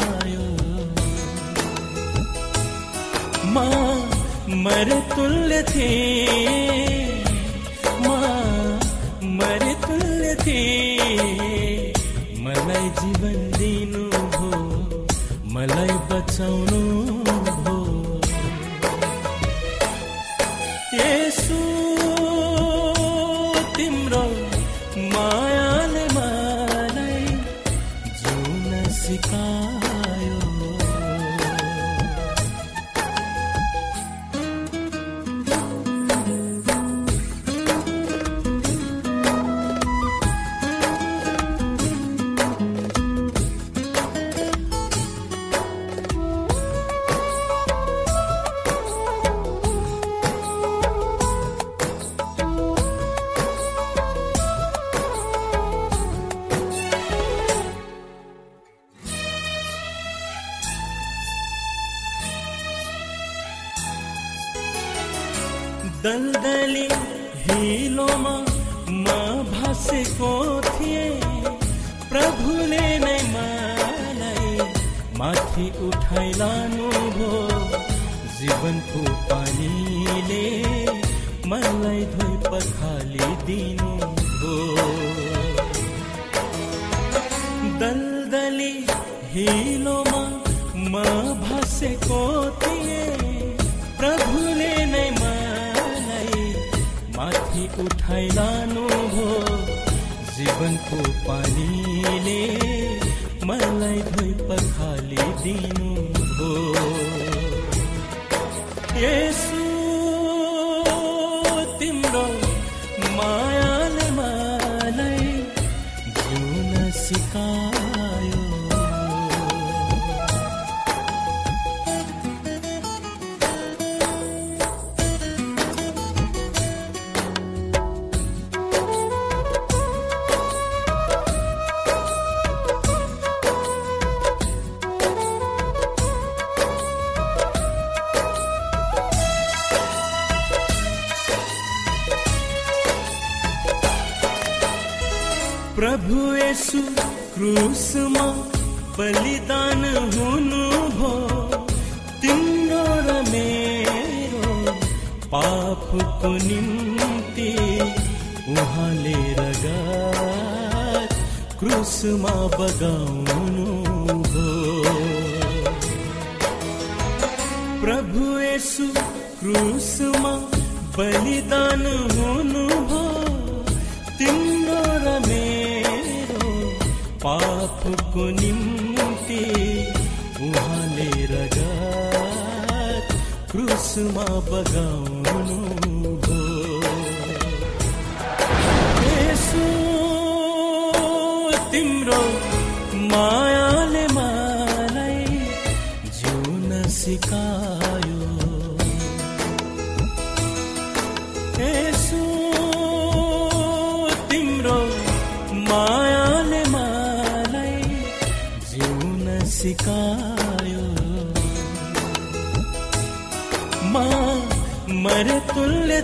सिकायो मा मरे तुल्य थे। मा मरे तुल्य थे। मलाई जीवन दिनु भो मलाई बचाउनु दलदली हिलोमा म भासेको थिएँ। प्रभुले नै मलाई माथि उठाइ लानु भो जीवनको पानीले मलाई धोइ पखालिदिनु भो दलदली हिलोमा म भासेको थिएँ। माथि उठाइ लानु जीवनको पानीले मलाई धोइ पखालिदिनु भो प्रभु यसु क्रुसमा बलिदान हुनु भो तिम्रो र मेरो पापको निम्ति उहाँले रगत क्रुसमा बगाउनु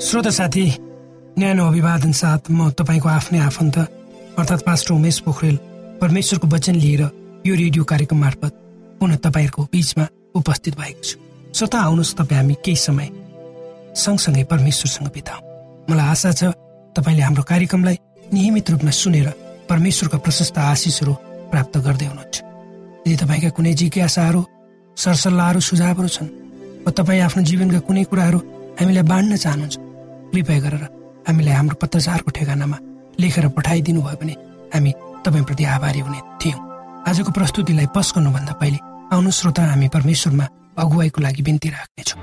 श्रोता साथी न्यानो अभिवादन साथ म तपाईँको आफ्नै आफन्त अर्थात् पास्टर उमेश पोखरेल परमेश्वरको वचन लिएर यो रेडियो कार्यक्रम मार्फत पुनः तपाईँहरूको बीचमा उपस्थित भएको छु। श्रोता आउनुहोस् तपाईँ हामी केही समय सँगसँगै परमेश्वरसँग बिताउँ। मलाई आशा छ तपाईँले हाम्रो कार्यक्रमलाई नियमित रूपमा सुनेर परमेश्वरका प्रशस्त आशिषहरू प्राप्त गर्दै हुनुहुन्छ। यदि तपाईँका कुनै जिज्ञासाहरू सरसल्लाहहरू सुझावहरू छन् वा तपाईँ आफ्नो जीवनका कुनै कुराहरू हामीलाई बाँड्न चाहनुहुन्छ। कृपया गरेर हामीलाई हाम्रो पत्रचारको ठेगानामा लेखेर पठाइदिनु भयो भने हामी तपाईँप्रति आभारी हुने थियौँ। आजको प्रस्तुतिलाई पस गर्नुभन्दा पहिले आउनु श्रोता हामी परमेश्वरमा अगुवाईको लागि बिन्ती राख्नेछौँ।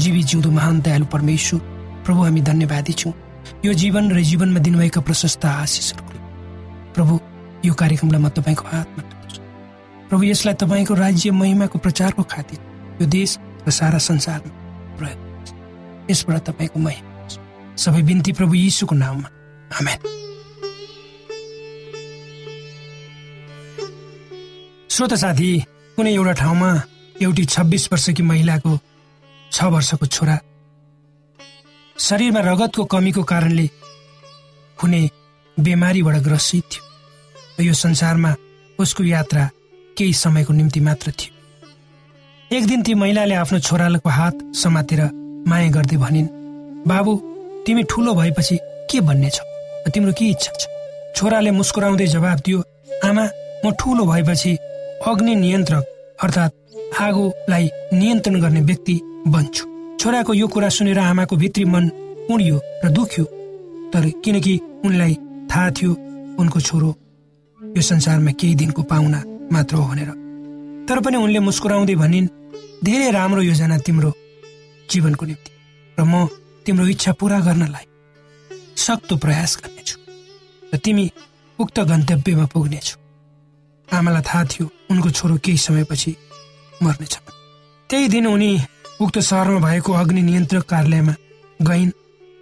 जीवी जिउँदो महान दयालु परमेश्वर प्रभु हामी धन्यवादी छौँ। यो जीवन र जीवनमा दिनुभएका प्रशस्त आशिषहरूको प्रभु यो कार्यक्रमलाई म तपाईँको हातमा प्रभु यसलाई तपाईँको राज्य महिमाको प्रचारको खातिर यो देश र सारा संसारमा प्रयोग। यसबाट तपाईँको महिमा। सबै बिन्ती प्रभु यीशुको नाममा आमेन श्रोता साथी कुनै एउटा ठाउँमा एउटी छब्बिस वर्षकी महिलाको छ वर्षको छोरा शरीरमा रगतको कमीको कारणले हुने बिमारीबाट ग्रसित थियो यो संसारमा उसको यात्रा केही समयको निम्ति मात्र थियो। एक दिन ती महिलाले आफ्नो छोराको हात समातेर माया गर्दै भनिन् बाबु तिमी ठुलो भएपछि के भन्ने छौ तिम्रो के इच्छा छ? छोराले मुस्कुराउँदै जवाब दियो आमा म ठुलो भएपछि अग्नि नियन्त्रक अर्थात् आगोलाई नियन्त्रण गर्ने व्यक्ति बन्छु। छोराको यो कुरा सुनेर आमाको भित्री मन उडियो र दुख्यो। तर किनकि उनलाई थाहा थियो उनको छोरो यो संसारमा केही दिनको पाहुना मात्र हो भनेर। तर पनि उनले मुस्कुराउँदै भनिन् धेरै राम्रो योजना तिम्रो जीवनको निम्ति र म तिम्रो इच्छा पूरा गर्नलाई सक्दो प्रयास गर्नेछु र तिमी उक्त गन्तव्यमा पुग्नेछौ। आमालाई थाहा थियो उनको छोरो केही समयपछि मर्नेछ त्यही दिन उनी उक्त सहरमा भएको अग्नि नियन्त्रक कार्यालयमा गइन्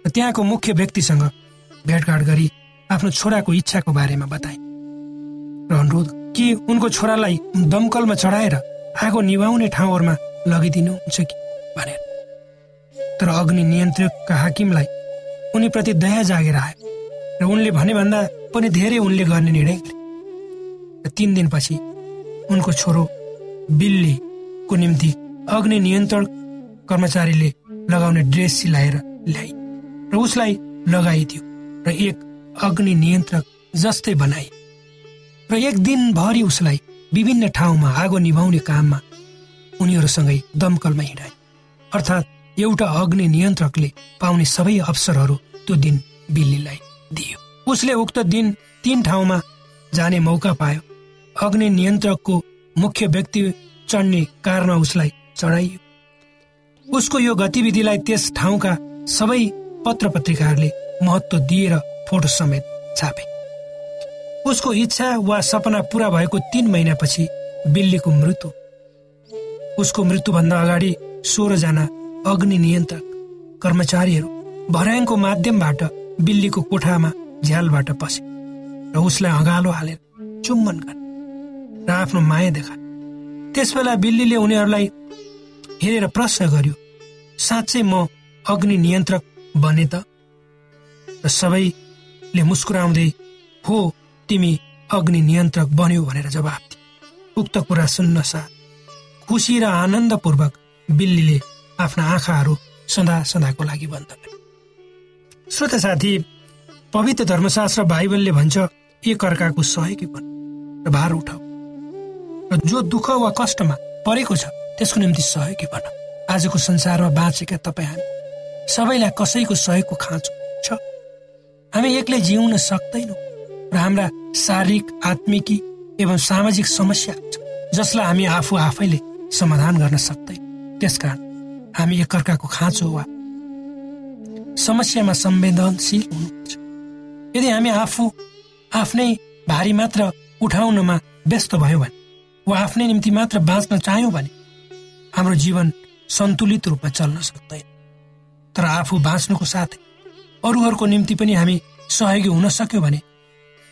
र त्यहाँको मुख्य व्यक्तिसँग भेटघाट गरी आफ्नो छोराको इच्छाको बारेमा बताइन्। र अनुरोध कि उनको छोरालाई दमकलमा चढाएर आगो निभाउने ठाउँहरूमा लगिदिनुहुन्छ कि भनेर। तर अग्नि नियन्त्रकका हाकिमलाई उनीप्रति दया जागेर आयो र उनले भने भन्दा पनि धेरै उनले गर्ने निर्णय गरे। र तिन दिनपछि उनको छोरो बिल्लीको निम्ति अग्नि नियन्त्रण कर्मचारीले लगाउने ड्रेस सिलाएर ल्याए र उसलाई लगाइदियो र एक अग्नि नियन्त्रक जस्तै बनाए र एक दिनभरि उसलाई विभिन्न ठाउँमा आगो निभाउने काममा उनीहरूसँगै दमकलमा हिँडाए। अर्थात् एउटा अग्नि नियन्त्रकले पाउने सबै अवसरहरू त्यो दिन बिल्लीलाई दियो। उसले उक्त दिन तीन ठाउँमा जाने मौका पायो। अग्नि नियन्त्रकको मुख्य व्यक्ति चढ्ने कारमा उसलाई चढाइयो। उसको यो गतिविधिलाई त्यस ठाउँका सबै पत्र पत्रिकाहरूले महत्व दिएर फोटो समेत छापे। उसको इच्छा वा सपना पूरा भएको तीन महिनापछि बिल्लीको मृत्यु। उसको मृत्युभन्दा अगाडि सोह्रजना अग्नि नियन्त्रक कर्मचारीहरू भर्याङको माध्यमबाट बिल्लीको कोठामा झ्यालबाट पसे र उसलाई अगालो हालेर चुम्बन गरे र आफ्नो माया देखा त्यसबेला बिल्लीले उनीहरूलाई हेरेर प्रश्न गर्यो साँच्चै म अग्नि नियन्त्रक बने त? सबैले मुस्कुराउँदै हो तिमी अग्नि नियन्त्रक बन्यो भनेर जवाब दिए उक्त कुरा सुन्न साथ खुसी र आनन्दपूर्वक बिल्लीले आफ्ना आँखाहरू सदा सदाको लागि बन्द गरे। श्रोता साथी पवित्र धर्मशास्त्र बाइबलले भन्छ एक अर्काको सहयोगी बन र भार उठाऊ। र जो दुःख वा कष्टमा परेको छ त्यसको निम्ति सहयोगी बन। आजको संसारमा बाँचेका तपाईँ हामी सबैलाई कसैको सहयोगको खाँचो छ। हामी एक्लै जिउन सक्दैनौँ र हाम्रा शारीरिक आत्मिकी एवं सामाजिक समस्या जसलाई हामी आफू आफैले समाधान गर्न सक्दैन। त्यसकारण हामी एकअर्काको खाँचो वा समस्यामा संवेदनशील हुनुपर्छ। यदि हामी आफू आफ्नै भारी मात्र उठाउनमा व्यस्त भयो भने वा आफ्नै निम्ति मात्र बाँच्न चाह्यौँ भने हाम्रो जीवन सन्तुलित रूपमा चल्न सक्दैन। तर आफू बाँच्नुको साथै अरूहरूको निम्ति पनि हामी सहयोगी हुन सक्यौँ भने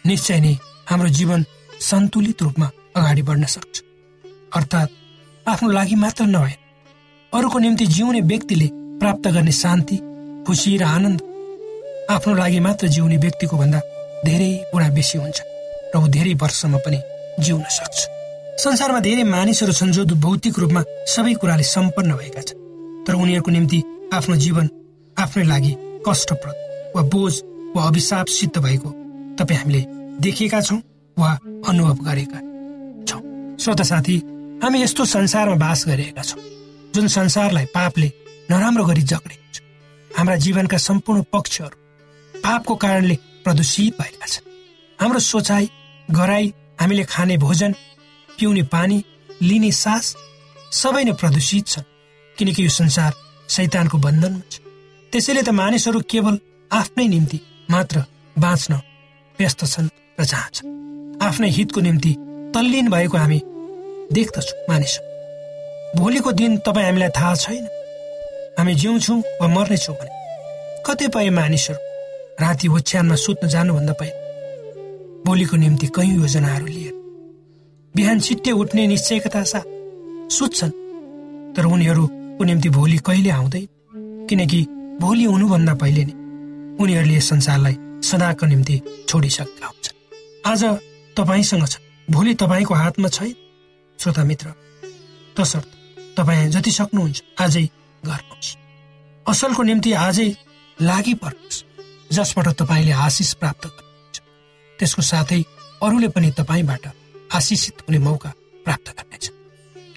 निश्चय नै हाम्रो जीवन सन्तुलित रूपमा अगाडि बढ्न सक्छ। अर्थात् आफ्नो लागि मात्र नभए अरूको निम्ति जिउने व्यक्तिले प्राप्त गर्ने शान्ति खुसी र आनन्द आफ्नो लागि मात्र जिउने व्यक्तिको भन्दा धेरै गुणा बेसी हुन्छ र ऊ धेरै वर्षसम्म पनि जिउन सक्छ। संसारमा धेरै मानिसहरू छन् जो भौतिक रूपमा सबै कुराले सम्पन्न भएका छन् तर उनीहरूको निम्ति आफ्नो जीवन आफ्नै लागि कष्टप्रद वा बोझ वा अभिशाप सिद्ध भएको तपाईँ हामीले देखेका छौँ वा अनुभव गरेका छौँ। श्रोता साथी हामी यस्तो संसारमा बास गरिरहेका छौँ जुन संसारलाई पापले नराम्रो गरी जक्रेको छ। हाम्रा जीवनका सम्पूर्ण पक्षहरू पापको कारणले प्रदूषित भएका छन्। हाम्रो सोचाइ गराई हामीले खाने भोजन पिउने पानी लिने सास सबै नै प्रदूषित छन् किनकि यो संसार शैतानको बन्धनमा छ। त्यसैले त मानिसहरू केवल आफ्नै निम्ति मात्र बाँच्न व्यस्त छन् र चाहन्छन् आफ्नै हितको निम्ति तल्लीन भएको हामी देख्दछौँ मानिस भोलिको दिन तपाईँ हामीलाई थाहा छैन। हामी जिउँछौँ वा मर्नेछौँ भने। कतिपय मानिसहरू राति ओछ्यानमा सुत्न जानुभन्दा पहिले भोलिको निम्ति कैयौँ योजनाहरू लिएर बिहान छिट्टै उठ्ने निश्चयकता साथ सुत्छन्। तर उनीहरूको निम्ति भोलि कहिले आउँदैन। किनकि भोलि हुनुभन्दा पहिले नै उनीहरूले संसारलाई सदाको निम्ति छोडिसकेका हुन्छन्। आज तपाईँसँग छ। भोलि तपाईँको हातमा छैन। श्रोता मित्र तसर्थ तपाईँ जति सक्नुहुन्छ आजै गर्नुहोस्। असलको निम्ति आजै लागि पर्नुहोस् जसबाट तपाईँले आशिष प्राप्त गर्नुहुन्छ। त्यसको साथै अरूले पनि तपाईँबाट आशिषित हुने मौका प्राप्त गर्नेछ।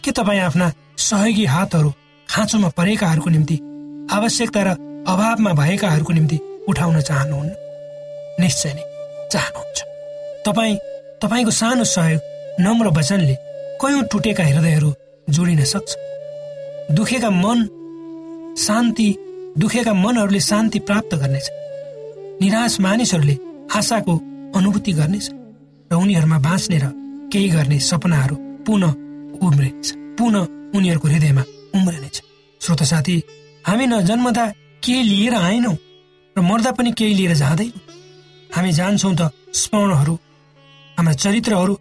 के तपाईँ आफ्ना सहयोगी हातहरू खाँचोमा परेकाहरूको निम्ति आवश्यकता र अभावमा भएकाहरूको निम्ति उठाउन चाहनुहुन्न? निश्चय नै चाहनुहुन्छ। तपाईँ तपाईँको सानो सहयोग नम्र वचनले कयौँ टुटेका हृदयहरू जोडिन सक्छ? दुखेका मन शान्ति दुखेका मनहरूले शान्ति प्राप्त गर्नेछ। निराश मानिसहरूले आशाको अनुभूति गर्नेछ र उनीहरूमा बाँच्ने र केही गर्ने सपनाहरू पुनः उम्रिनेछ पुनः उनीहरूको हृदयमा उम्रनेछ। श्रोत साथी हामी न जन्मदा केही लिएर आएनौँ र मर्दा पनि केही लिएर जाँदैनौँ। हामी जान्छौँ त स्मरणहरू हाम्रा चरित्रहरू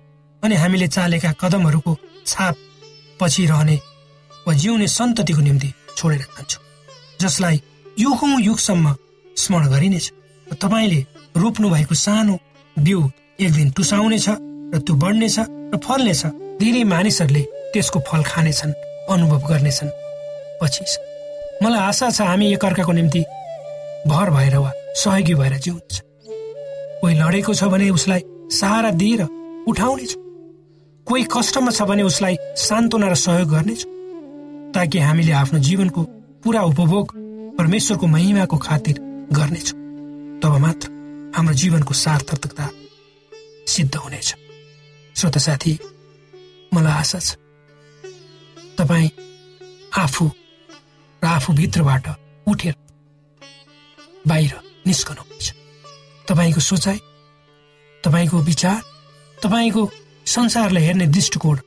अनि हामीले चालेका कदमहरूको छाप पछि रहने वा जिउने सन्ततिको निम्ति छोडेर जान्छौँ जसलाई युगौँ युगसम्म स्मरण गरिनेछ। तपाईँले रोप्नु भएको सानो बिउ एक दिन टुसाउनेछ र त्यो बढ्नेछ र फल्नेछ। धेरै मानिसहरूले त्यसको फल खानेछन् अनुभव गर्नेछन्। पछि मलाई आशा छ हामी एकअर्काको निम्ति भर भएर वा सहयोगी भएर जिउनेछ। कोही लडेको छ भने उसलाई सहारा दिएर उठाउनेछ कोही कष्टमा छ भने उसलाई सान्त्वना र सहयोग गर्नेछ ताकि हामीले आफ्नो जीवनको पुरा उपभोग परमेश्वरको महिमाको खातिर गर्नेछौँ तब मात्र हाम्रो जीवनको सार्थकता सिद्ध हुनेछ। श्रोत साथी मलाई आशा छ तपाईँ आफू र आफूभित्रबाट उठेर बाहिर निस्कनुहुन्छ तपाईँको सोचाइ तपाईँको विचार तपाईँको संसारलाई हेर्ने दृष्टिकोण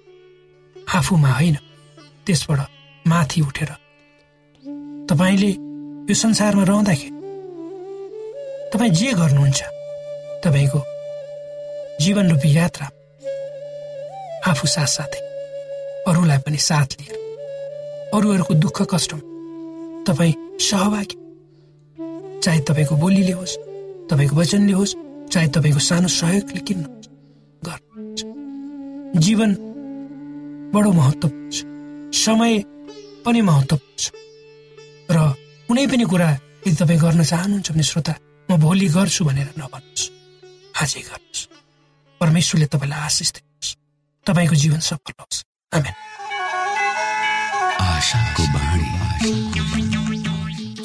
आफूमा होइन त्यसबाट माथि उठेर तपाईँले यो संसारमा रहँदाखेरि तपाईँ जे गर्नुहुन्छ तपाईँको जीवन रूपी यात्रा आफू साथसाथै अरूलाई पनि साथ लिएर अरूहरूको दुःख कष्टमा तपाईँ सहभागी चाहे तपाईँको बोलीले होस् तपाईँको वचनले होस् चाहे तपाईँको सानो सहयोगले किन गर्नुहुन्छ जीवन बडो महत्त्वपूर्ण छ। समय पनि महत्त्वपूर्ण छ। र कुनै पनि कुरा यदि तपाईँ गर्न चाहनुहुन्छ भने श्रोता म भोलि गर्छु भनेर नभन्नुहोस्। आजै गर्नुहोस्। परमेश्वरले तपाईँलाई आशिष दिनुहोस्। तपाईँको जीवन सफल होस्। आमेन।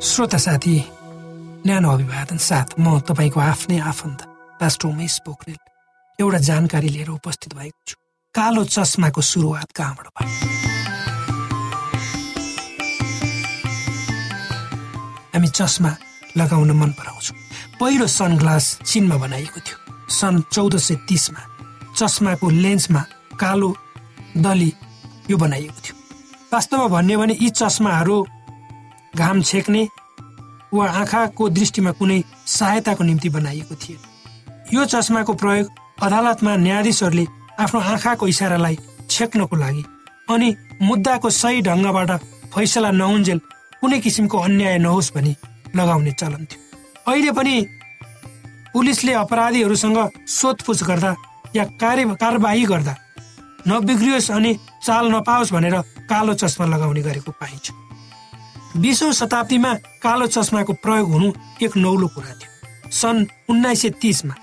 श्रोता साथी न्यानो अभिवादन साथ म तपाईँको आफ्नै आफन्त पास्टर उमेश पोखरेल एउटा जानकारी लिएर उपस्थित भएको छु। कालो चस्माको सुरुवात कहाँबाट भयो? हामी चस्मा लगाउन मन पराउँछौँ। पहिलो सनग्लास चिनमा बनाइएको थियो। सन् चौध सय तिसमा चस्माको लेन्समा कालो दली यो बनाइएको थियो। वास्तवमा भन्यो भने यी चस्माहरू घाम छेक्ने वा आँखाको दृष्टिमा कुनै सहायताको निम्ति बनाइएको थिएन यो चस्माको प्रयोग अदालतमा न्यायाधीशहरूले आफ्नो आँखाको इसारालाई छेक्नको लागि अनि मुद्दाको सही ढङ्गबाट फैसला नहुन्जेल कुनै किसिमको अन्याय नहोस् भनी लगाउने चलन थियो। अहिले पनि पुलिसले अपराधीहरूसँग सोधपुछ गर्दा या कार्य कारवाही गर्दा नबिग्रियोस् अनि चाल नपाओस् भनेर कालो चस्मा लगाउने गरेको पाइन्छ। बिसौँ शताब्दीमा कालो चस्माको प्रयोग हुनु एक नौलो कुरा थियो। सन् उन्नाइस सय तिसमा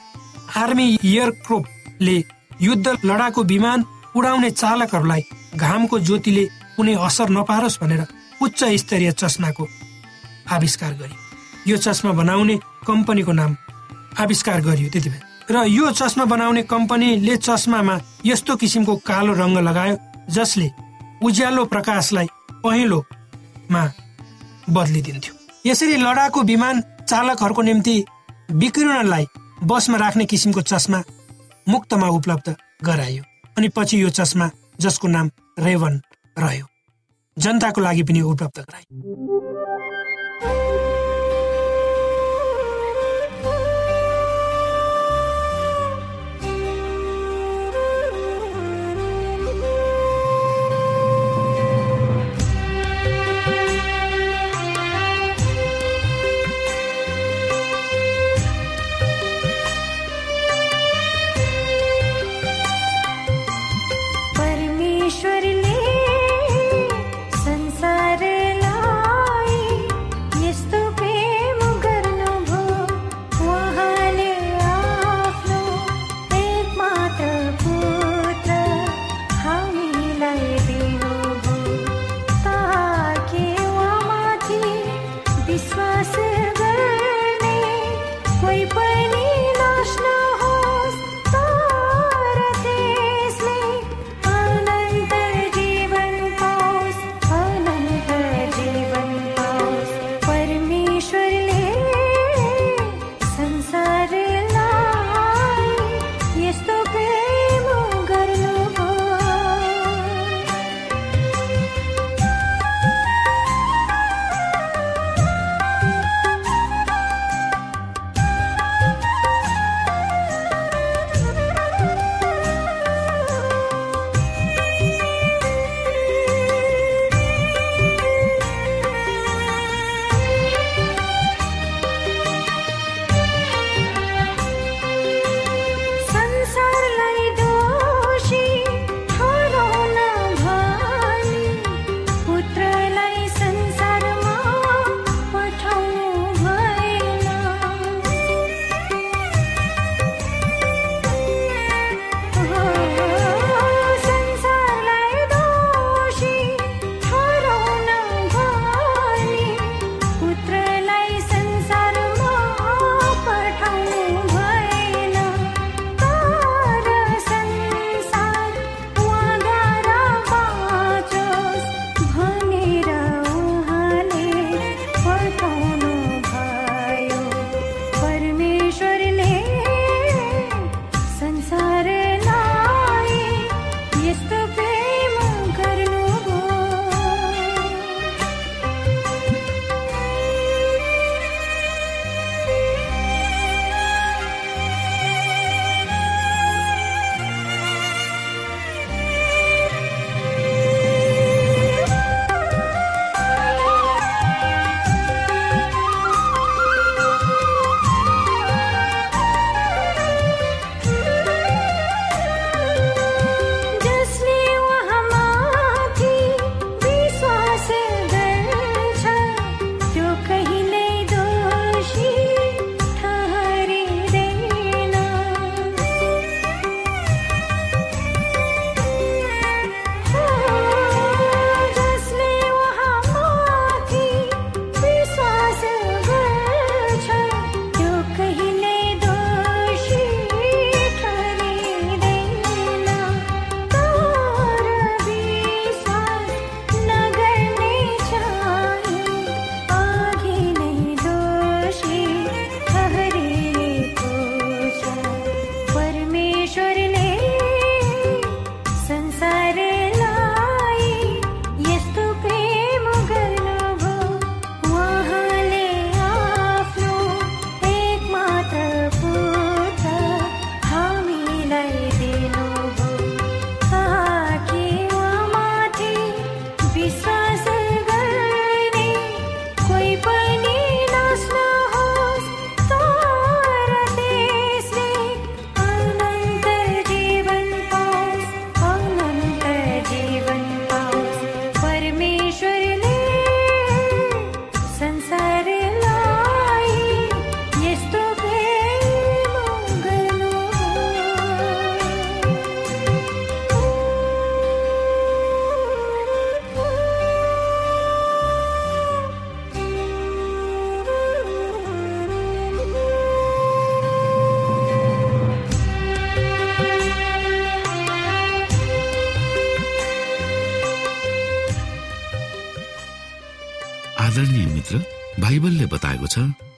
आर्मी एयरक्रोपले युद्ध लडाकु विमान उडाउने चालकहरूलाई घामको ज्योतिले कुनै असर नपारोस् भनेर उच्च स्तरीय चस्माको आविष्कार गरियो यो चस्मा बनाउने कम्पनीको नाम आविष्कार गरियो त्यति बेला र यो चस्मा बनाउने कम्पनीले चस्मामा यस्तो किसिमको कालो रङ्ग लगायो जसले उज्यालो प्रकाशलाई पहेँलोमा बदलिदिन्थ्यो। यसरी लडाकु विमान चालकहरूको निम्ति विकिरणलाई बसमा राख्ने किसिमको चस्मा मुक्तमा उपलब्ध गरायो अनि पछि यो चस्मा जसको नाम रेवन रह्यो जनताको लागि पनि उपलब्ध गरायो।